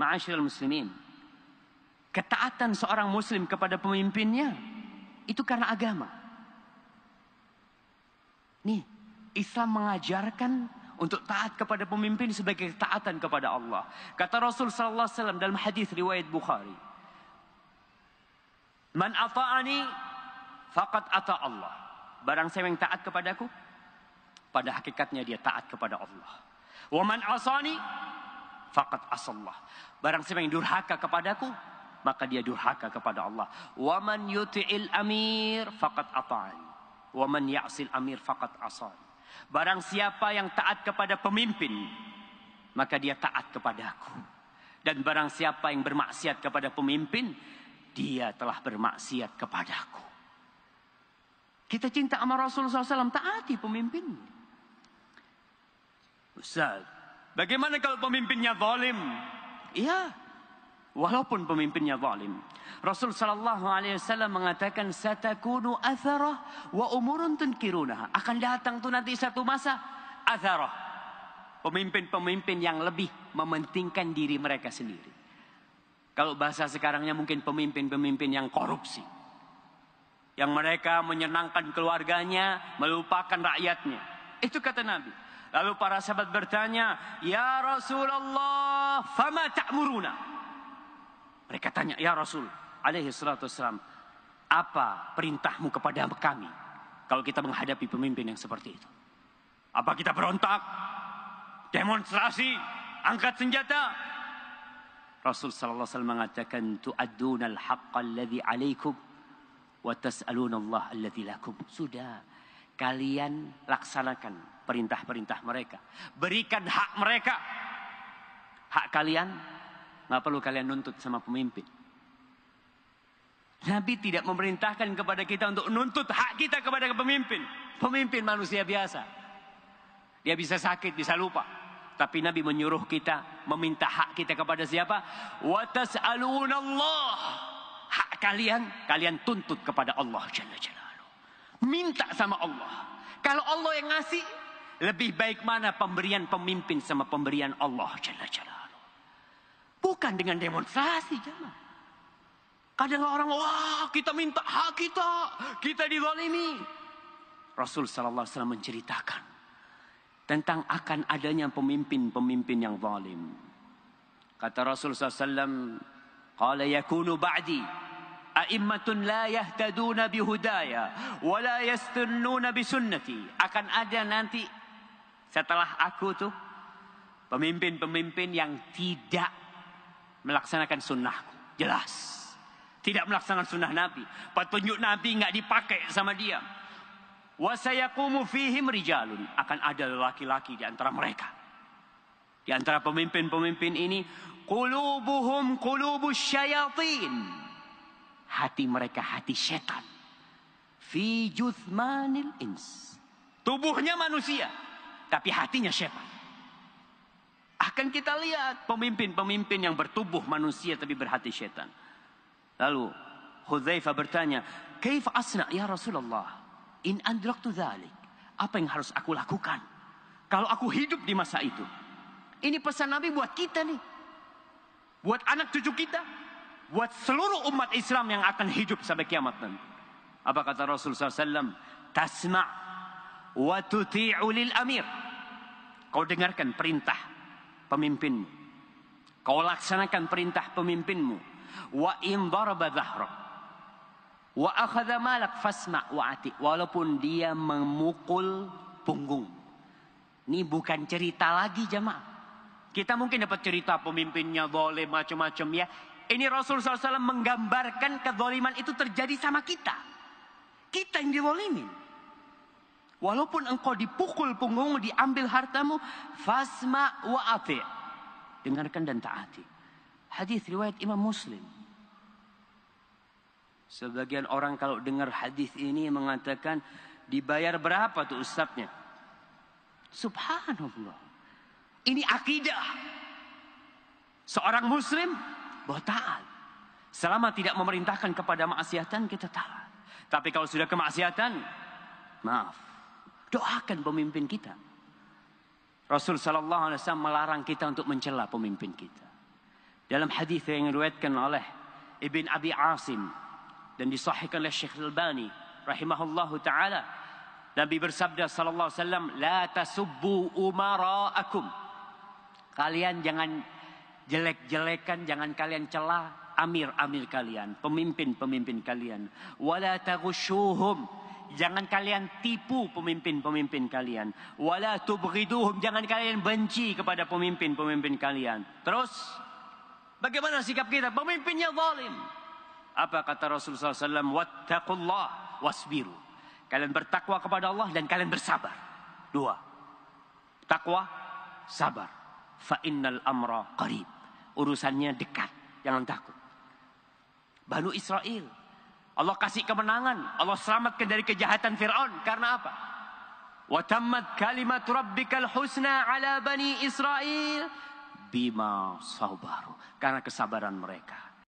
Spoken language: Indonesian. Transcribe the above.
ma'asyiral muslimin. Ketaatan seorang muslim kepada pemimpinnya itu karena agama. Nih, Islam mengajarkan untuk taat kepada pemimpin sebagai ketaatan kepada Allah. Kata Rasul sallallahu alaihi wasallam dalam hadis riwayat Bukhari. Man ata'ani faqad ata Allah. Barang siapa yang taat kepadaku, pada hakikatnya dia taat kepada Allah. Wa man asani faqad asallah. Barang siapa yang durhaka kepadaku, maka dia durhaka kepada Allah. Wa man yuti'il amir faqad ata'ani. Wa man ya'sil amir faqad asani. Barang siapa yang taat kepada pemimpin, maka dia taat kepadaku. Dan barang siapa yang bermaksiat kepada pemimpin, dia telah bermaksiat kepadaku. Kita cinta sama Rasulullah SAW, taati pemimpin. Ustaz, bagaimana kalau pemimpinnya zalim? Iya, walaupun pemimpinnya zalim. Rasul sallallahu alaihi wasallam mengatakan satakunu atharah wa umurun tunkirunah. Akan datang tuh nanti satu masa atharah. Pemimpin-pemimpin yang lebih mementingkan diri mereka sendiri. Kalau bahasa sekarangnya mungkin pemimpin-pemimpin yang korupsi. Yang mereka menyenangkan keluarganya, melupakan rakyatnya. Itu kata Nabi. Lalu para sahabat bertanya, Ya Rasulullah, fama ta'muruna? Mereka tanya, Ya Rasul, alaihi salatu wassalam, apa perintahmu kepada kami kalau kita menghadapi pemimpin yang seperti itu? Apa kita berontak? Demonstrasi? Angkat senjata? Rasul sallallahu alaihi wasallam mengatakan tu'adduna al-haqqa alladhi 'alaikum wa tas'aluna Allah alladhi lakum. Sudah. Kalian laksanakan perintah-perintah mereka. Berikan hak mereka. Hak kalian nggak perlu kalian nuntut sama pemimpin. Nabi tidak memerintahkan kepada kita untuk nuntut hak kita kepada pemimpin. Pemimpin manusia biasa. Dia bisa sakit, bisa lupa. Tapi Nabi menyuruh kita meminta hak kita kepada siapa? Wa Allah. Hak kalian, kalian tuntut kepada Allah Jalla Jalaluhu. Minta sama Allah. Kalau Allah yang ngasih, lebih baik mana pemberian pemimpin sama pemberian Allah Jalla Jalaluhu. Bukan dengan demonstrasi, jemaah. Kadang orang, wah kita minta hak kita, kita dizalimi. Rasul Sallallahu Alaihi Wasallam menceritakan tentang akan adanya pemimpin-pemimpin yang zalim. Kata Rasul SAW, Qala yakunu ba'di a'immatun la yahtaduna bihudaya wa la yastunnuna bisunnati. Akan ada nanti setelah aku tuh pemimpin-pemimpin yang tidak melaksanakan sunnahku. Jelas. Tidak melaksanakan sunnah Nabi. Petunjuk Nabi nggak dipakai sama dia. Wasayakumu fihim rijalun. Akan ada laki-laki di antara mereka. Di antara pemimpin-pemimpin ini. Qulubuhum qulubus syayatin. Hati mereka hati setan. Fi juthmanil ins. Tubuhnya manusia. Tapi hatinya setan. Akan kita lihat pemimpin-pemimpin yang bertubuh manusia tapi berhati setan. Lalu Hudzaifah bertanya, "Kaif asna ya Rasulullah? In adraktu dzalik." Apa yang harus aku lakukan kalau aku hidup di masa itu? Ini pesan Nabi buat kita nih. Buat anak cucu kita, buat seluruh umat Islam yang akan hidup sampai kiamat nanti. Apa kata Rasul SAW? Tasma' wa tuti'u lil amir. Kau dengarkan perintah pemimpinmu. Kau laksanakan perintah pemimpinmu wa in daraba dhahrak wa akhadha malak fasma wa ati walaupun dia memukul punggung ini bukan cerita lagi jemaah kita mungkin dapat cerita pemimpinnya boleh macam-macam ya ini Rasul SAW menggambarkan kezaliman itu terjadi sama kita kita yang dizalimin Walaupun engkau dipukul punggungmu, diambil hartamu, fasma wa ati. Dengarkan dan taati. Hadis riwayat Imam Muslim. Sebagian orang kalau dengar hadis ini mengatakan dibayar berapa tuh ustadznya? Subhanallah. Ini akidah. Seorang muslim bahwa taat. Selama tidak memerintahkan kepada maksiatan kita taat. Tapi kalau sudah kemaksiatan, maaf. Doakan pemimpin kita. Rasul sallallahu alaihi wasallam melarang kita untuk mencela pemimpin kita. Dalam hadis yang diriwayatkan oleh Ibn Abi Asim dan disahihkan oleh Syekh Al-Albani rahimahullahu taala Nabi bersabda sallallahu alaihi wasallam la tasubbu umaraakum kalian jangan jelek-jelekan jangan kalian celah amir-amir kalian pemimpin-pemimpin kalian wala taghushuhum jangan kalian tipu pemimpin-pemimpin kalian wala tubghiduhum jangan kalian benci kepada pemimpin-pemimpin kalian terus Bagaimana sikap kita? Pemimpinnya zalim. Apa kata Rasulullah SAW? Wattaqullah wasbiru. Kalian bertakwa kepada Allah dan kalian bersabar. Dua. Takwa, sabar. Fa innal amra qarib. Urusannya dekat. Jangan takut. Banu Israel. Allah kasih kemenangan. Allah selamatkan dari kejahatan Fir'aun. Karena apa? Watammat kalimat rabbikal husna ala bani Israel bima sabaru karena kesabaran mereka